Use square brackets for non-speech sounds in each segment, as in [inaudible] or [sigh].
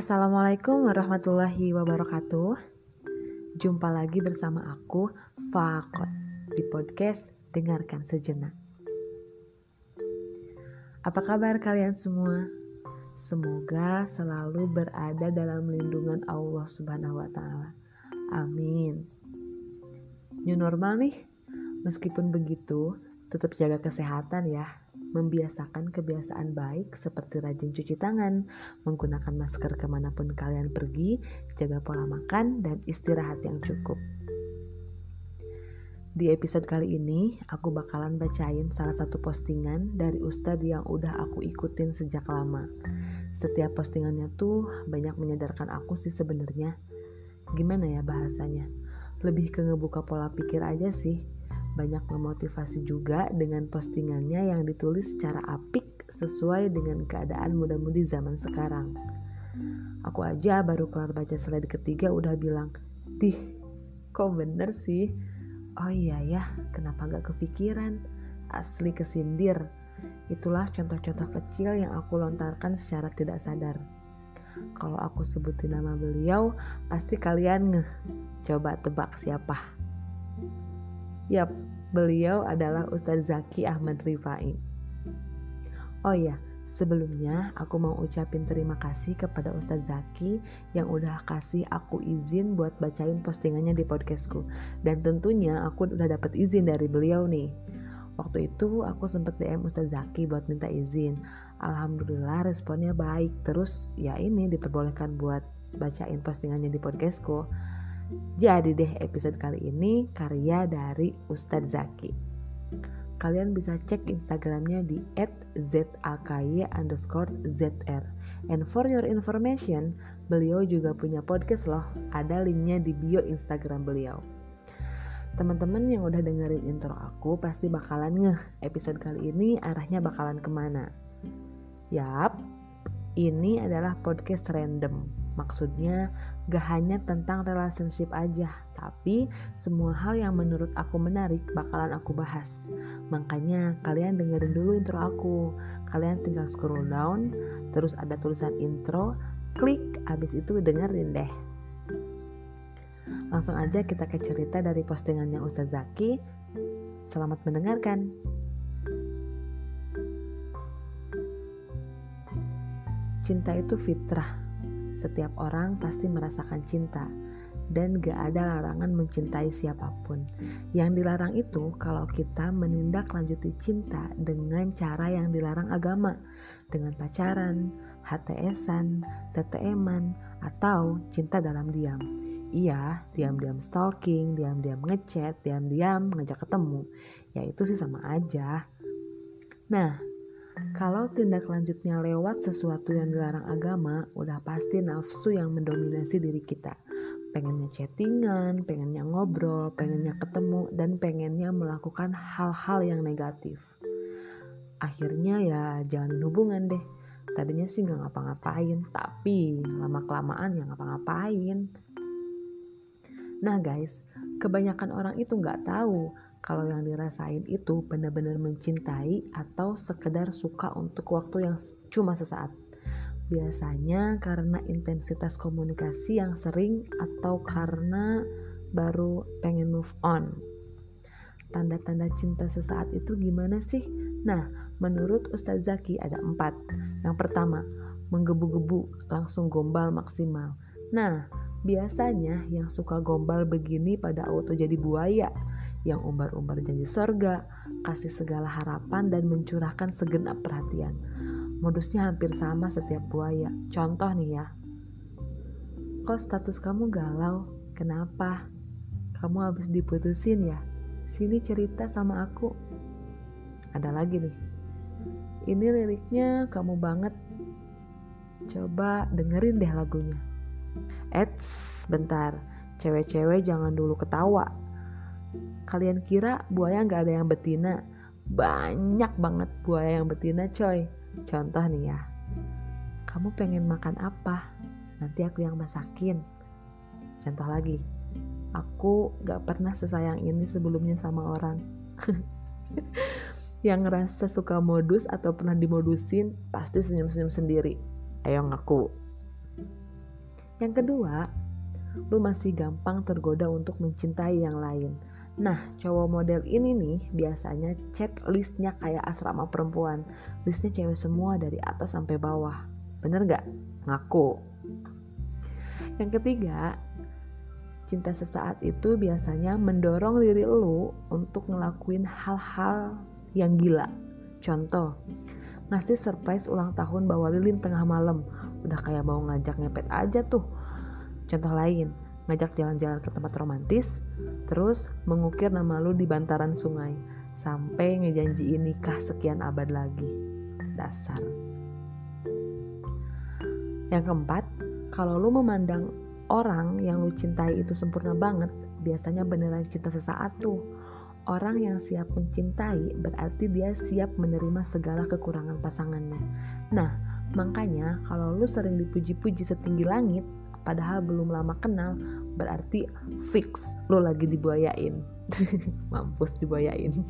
Assalamualaikum warahmatullahi wabarakatuh. Jumpa lagi bersama aku, Fakot, di podcast Dengarkan Sejenak. Apa kabar kalian semua? Semoga selalu berada dalam lindungan Allah Subhanahu wa taala. Amin. New normal nih. Meskipun begitu, tetap jaga kesehatan ya membiasakan kebiasaan baik seperti rajin cuci tangan, menggunakan masker ke mana pun kalian pergi, jaga pola makan, dan istirahat yang cukup. Di episode kali ini, aku bakalan bacain salah satu postingan dari Ustadz yang udah aku ikutin sejak lama. Setiap postingannya tuh banyak menyadarkan aku sih sebenarnya. Gimana ya bahasanya? Lebih ke ngebuka pola pikir aja sih banyak memotivasi juga dengan postingannya yang ditulis secara apik sesuai dengan keadaan muda-mudi zaman sekarang. Aku aja baru kelar baca slide ketiga udah bilang, Dih, kok bener sih? Oh iya ya, kenapa gak kepikiran? Asli kesindir. Itulah contoh-contoh kecil yang aku lontarkan secara tidak sadar. Kalau aku sebutin nama beliau, pasti kalian ngeh. Coba tebak siapa? Yap, beliau adalah Ustadz Zaki Ahmad Rifai. Oh iya, sebelumnya aku mau ucapin terima kasih kepada Ustadz Zaki yang udah kasih aku izin buat bacain postingannya di podcastku. Dan tentunya aku udah dapet izin dari beliau nih. Waktu itu aku sempet DM Ustadz Zaki buat minta izin. Alhamdulillah responnya baik. Terus ya ini diperbolehkan buat bacain postingannya di podcastku. Jadi deh episode kali ini karya dari Ustadz Zaki. Kalian bisa cek Instagramnya di @zaky. And for your information, beliau juga punya podcast loh. Ada linknya di bio Instagram beliau. Teman-teman yang udah dengerin intro aku pasti bakalan ngeh episode kali ini arahnya bakalan ke mana. Yap, ini adalah podcast random. Maksudnya gak hanya tentang relationship aja, tapi semua hal yang menurut aku menarik bakalan aku bahas. Makanya kalian dengerin dulu intro aku. Kalian tinggal scroll down, terus ada tulisan intro, klik, abis itu dengerin deh. Langsung aja kita ke cerita dari postingannya Ustadz Zaki. Selamat mendengarkan. Cinta itu fitrah, setiap orang pasti merasakan cinta dan gak ada larangan mencintai siapa pun. Yang dilarang itu kalau kita menindaklanjuti cinta dengan cara yang dilarang agama, dengan pacaran, HTSan, TTM-an, atau cinta dalam diam. Iya, diam-diam stalking, diam-diam ngechat, diam-diam ngajak ketemu. Ya itu sih sama aja. Nah, kalau tindak lanjutnya lewat sesuatu yang dilarang agama, udah pasti nafsu yang mendominasi diri kita. Pengennya chattingan, pengennya ngobrol, pengennya ketemu, dan pengennya melakukan hal-hal yang negatif. Akhirnya ya jangan hubungan deh. Tadinya sih gak ngapa-ngapain, tapi lama-kelamaan ya ngapa-ngapain. Nah guys, kebanyakan orang itu gak tahu kalau yang dirasain itu benar-benar mencintai atau sekedar suka untuk waktu yang cuma sesaat. Biasanya karena intensitas komunikasi yang sering atau karena baru pengen move on. Tanda-tanda cinta sesaat itu gimana sih? Nah, menurut Ustadz Zaki ada empat. Yang pertama, menggebu-gebu, langsung gombal maksimal. Nah, biasanya yang suka gombal begini pada auto jadi buaya yang umbar-umbar janji sorga, kasih segala harapan dan mencurahkan segenap perhatian. Modusnya hampir sama setiap buaya. Contoh nih ya. Kok status kamu galau? Kenapa? Kamu habis diputusin ya? Sini cerita sama aku. Ada lagi nih. Ini liriknya kamu banget. Coba dengerin deh lagunya. Eits, bentar. Cewek-cewek jangan dulu ketawa Kalian kira buaya nggak ada yang betina? Banyak banget buaya yang betina coy. Contoh nih ya. Kamu pengen makan apa? Nanti aku yang masakin. Contoh lagi. Aku gak pernah sesayang ini sebelumnya sama orang. [laughs] yang ngerasa suka modus atau pernah dimodusin pasti senyum-senyum sendiri. Ayo ngaku. Yang kedua, lu masih gampang tergoda untuk mencintai yang lain. Nah, cowok model ini nih biasanya chat listnya kayak asrama perempuan. Listnya cewek semua dari atas sampai bawah. Bener gak? Ngaku. Yang ketiga, cinta sesaat itu biasanya mendorong diri lu untuk ngelakuin hal-hal yang gila. Contoh, ngasih surprise ulang tahun bawa lilin tengah malam. Udah kayak mau ngajak ngepet aja tuh. Contoh lain, ngajak jalan-jalan ke tempat romantis, terus mengukir nama lu di bantaran sungai, sampai ngejanjiin nikah sekian abad lagi. Dasar. Yang keempat, kalau lu memandang orang yang lu cintai itu sempurna banget, biasanya beneran cinta sesaat tuh. Orang yang siap mencintai berarti dia siap menerima segala kekurangan pasangannya. Nah, makanya kalau lu sering dipuji-puji setinggi langit, padahal belum lama kenal berarti fix lo lagi dibuayain. [laughs] Mampus dibuayain. [laughs]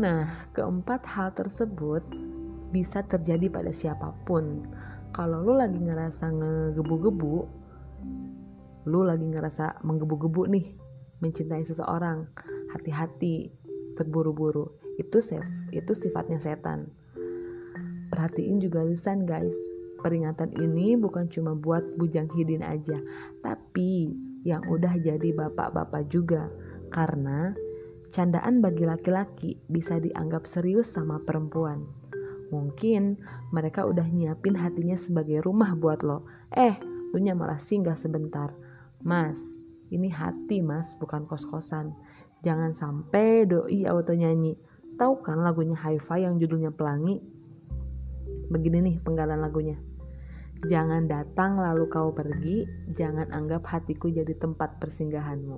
Nah keempat hal tersebut bisa terjadi pada siapa pun. Kalau lo lagi ngerasa ngegebu-gebu lo lagi ngerasa menggebu-gebu nih mencintai seseorang hati-hati terburu-buru itu safe itu sifatnya setan. Perhatiin juga lisan guys Peringatan ini bukan cuma buat bujang hidin aja, tapi yang udah jadi bapak-bapak juga. Karena candaan bagi laki-laki bisa dianggap serius sama perempuan. Mungkin mereka udah nyiapin hatinya sebagai rumah buat lo. Eh, lu malah singgah sebentar. Mas, ini hati mas, bukan kos-kosan. Jangan sampai doi auto nyanyi. Tahu kan lagunya Hi-Fi yang judulnya Pelangi? Begini nih penggalan lagunya. Jangan datang lalu kau pergi, jangan anggap hatiku jadi tempat persinggahanmu.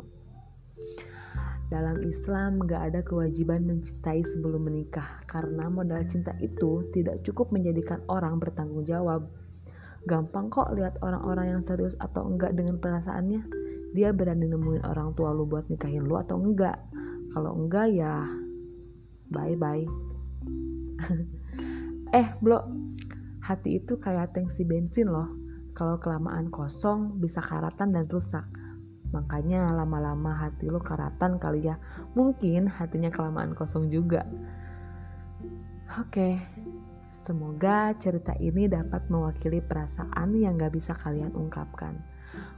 Dalam Islam gak ada kewajiban mencintai sebelum menikah karena modal cinta itu tidak cukup menjadikan orang bertanggung jawab. Gampang kok lihat orang-orang yang serius atau enggak dengan perasaannya. Dia berani nemuin orang tua lu buat nikahin lu atau enggak. Kalau enggak ya bye-bye. [laughs] eh, Blo, Hati itu kayak tangsi bensin loh. Kalau kelamaan kosong bisa karatan dan rusak. Makanya lama-lama hati lo karatan kali ya. Mungkin hatinya kelamaan kosong juga. Oke, semoga cerita ini dapat mewakili perasaan yang gak bisa kalian ungkapkan.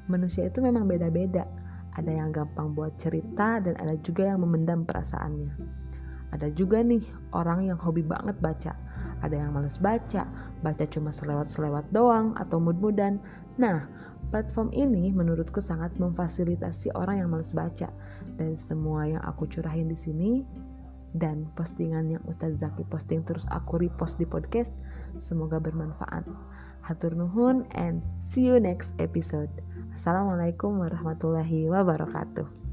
Manusia itu memang beda-beda. Ada yang gampang buat cerita dan ada juga yang memendam perasaannya. Ada juga nih orang yang hobi banget baca ada yang males baca, baca cuma selewat-selewat doang atau mud-mudan. Nah, platform ini menurutku sangat memfasilitasi orang yang males baca. Dan semua yang aku curahin di sini dan postingan yang Ustadz Zaki posting terus aku repost di podcast, semoga bermanfaat. Hatur nuhun and see you next episode. Assalamualaikum warahmatullahi wabarakatuh.